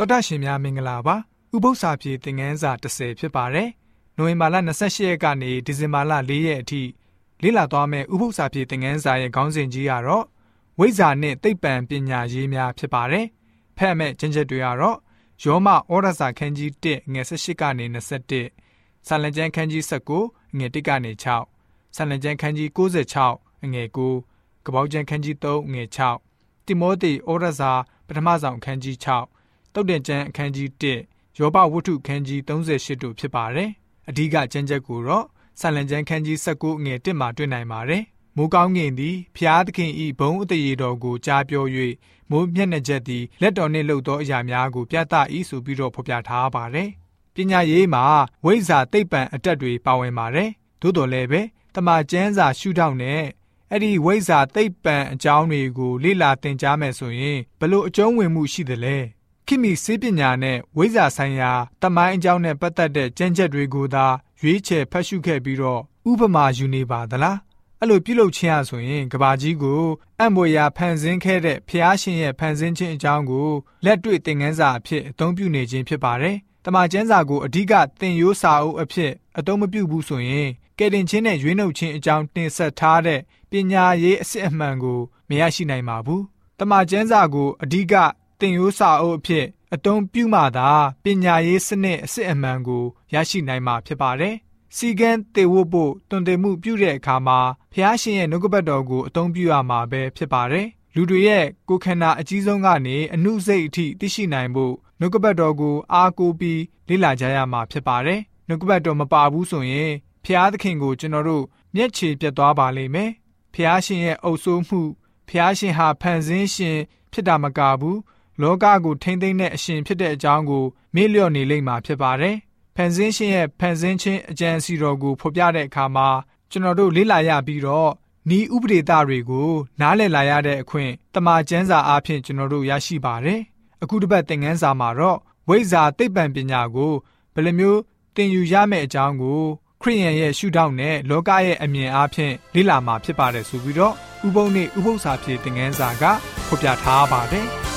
တော်တာရှင်များမင်္ဂလာပါဥပု္ပ္ပစာပြေသင်ငန်းစာ30ဖြစ်ပါတယ်နိုဝင်ဘာလ28ရက်ကနေဒီဇင်ဘာလ4ရက်အထိလေ့လာသွားမယ့်ဥပု္ပ္ပစာပြေသင်ငန်းစာရဲ့ခေါင်းစဉ်ကြီးကတော့ဝိဇ္ဇာနဲ့သိပ္ပံပညာရေးများဖြစ်ပါတယ်ဖတ်မဲ့ကျင့်ချက်တွေကတော့ယောမဩရစာခန်းကြီး1ငွေ18ကနေ21ဆာလံကျမ်းခန်းကြီး19ငွေ1ကနေ6ဆာလံကျမ်းခန်းကြီး96ငွေ9ကပောက်ကျမ်းခန်းကြီး3ငွေ6တိမောသေဩရစာပထမဆောင်ခန်းကြီး6 တုတ်တင်ကျမ်းအခန်းကြီး1ယောဘဝတ္ထုခန်းကြီး38တို့ဖြစ်ပါတယ်။အဓိကကျမ်းချက်ကိုတော့ဆာလံကျမ်းခန်းကြီး19ငွေ1မှာတွေ့နိုင်ပါတယ်။မိုးကောင်းကင်သည်ဖျားသခင်ဤဘုံအတရေတော်ကိုကြားပြော၍မိုးမျက်နှာချက်သည်လက်တော်နှင့်လှုပ်သောအရာများကိုပြသ၏ဆိုပြီးတော့ဖော်ပြထားပါတယ်။ပညာရေးမှာဝိဇ္ဇာသိပ္ပံအတက်တွေပါဝင်ပါတယ်။သို့တော်လည်းပဲတမန်ကျမ်းစာရှုထောင့်နဲ့အဲ့ဒီဝိဇ္ဇာသိပ္ပံအကြောင်းတွေကိုလေ့လာသင်ကြားမယ်ဆိုရင်ဘလို့အကျုံးဝင်မှုရှိသလဲ ခိမိစေပညာနဲ့ဝိဇ္ဇာဆိုင်ရာတမိုင်းအကြောင်းနဲ့ပတ်သက်တဲ့ကျမ်းချက်တွေကိုသာရွေးချယ်ဖတ်ရှုခဲ့ပြီးတော့ဥပမာယူနေပါသလားအဲ့လိုပြုလုပ်ခြင်းအဆိုရင်ကဘာကြီးကိုအံ့ဖွယ်ရာဖန်ဆင်းခဲ့တဲ့ဖျားရှင်ရဲ့ဖန်ဆင်းခြင်းအကြောင်းကိုလက်တွေ့သင်ခန်းစာအဖြစ်အသုံးပြုနေခြင်းဖြစ်ပါတယ်။တမန်ကျမ်းစာကိုအဓိကသင်ရိုးစာအုပ်အဖြစ်အသုံးမပြုဘူးဆိုရင်ကယ်တင်ခြင်းနဲ့ရွေးနှုတ်ခြင်းအကြောင်းတင်ဆက်ထားတဲ့ပညာရေးအစစ်အမှန်ကိုမရရှိနိုင်ပါဘူး။တမန်ကျမ်းစာကိုအဓိက သင်ရိုးစာအုပ်အဖြစ်အသုံးပြုမှသာပညာရေးစနစ်အစစ်အမှန်ကိုရရှိနိုင်မှာဖြစ်ပါတယ်။စီကံတေဝတ်ဖို့တွင်တင်မှုပြုတဲ့အခါမှာဖះရှင်ရဲ့နှုတ်ကပတ်တော်ကိုအသုံးပြုရမှာပဲဖြစ်ပါတယ်။လူတွေရဲ့ကိုယ်ခန္ဓာအကြီးဆုံးကနေအမှုစိတ်အထိသိရှိနိုင်ဖို့နှုတ်ကပတ်တော်ကိုအားကိုးပြီးလေ့လာကြရမှာဖြစ်ပါတယ်။နှုတ်ကပတ်တော်မပါဘူးဆိုရင်ဖះသခင်ကိုကျွန်တော်တို့မျက်ခြေပြတ်သွားပါလိမ့်မယ်။ဖះရှင်ရဲ့အုပ်စိုးမှုဖះရှင်ဟာဖန်ဆင်းရှင်ဖြစ်တာမကဘူး လောကကိုထိမ့်သိမ့်တဲ့အရှင်ဖြစ်တဲ့အကြောင်းကိုမေ့လျော့နေလိမ့်မှာဖြစ်ပါတယ်။ဖန်ဆင်းရှင်ရဲ့ဖန်ဆင်းခြင်းအကြံစီတော်ကိုဖော်ပြတဲ့အခါမှာကျွန်တော်တို့လေ့လာရပြီးတော့ဤဥပဒေသားတွေကိုနားလည်လာရတဲ့အခွင့်တမာကျမ်းစာအားဖြင့်ကျွန်တော်တို့ရရှိပါတယ်။အခုတစ်ပတ်သင်ခန်းစာမှာတော့ဝိဇ္ဇာသိပ္ပံပညာကိုဘယ်လိုမျိုးသင်ယူရမယ့်အကြောင်းကိုခရိယန်ရဲ့ရှုထောင့်နဲ့လောကရဲ့အမြင်အားဖြင့်လေ့လာမှာဖြစ်ပါတယ်ဆိုပြီးတော့ဥပုံနဲ့ဥပု္ပ္ပစာဖြေသင်ခန်းစာကဖော်ပြထားပါတယ်။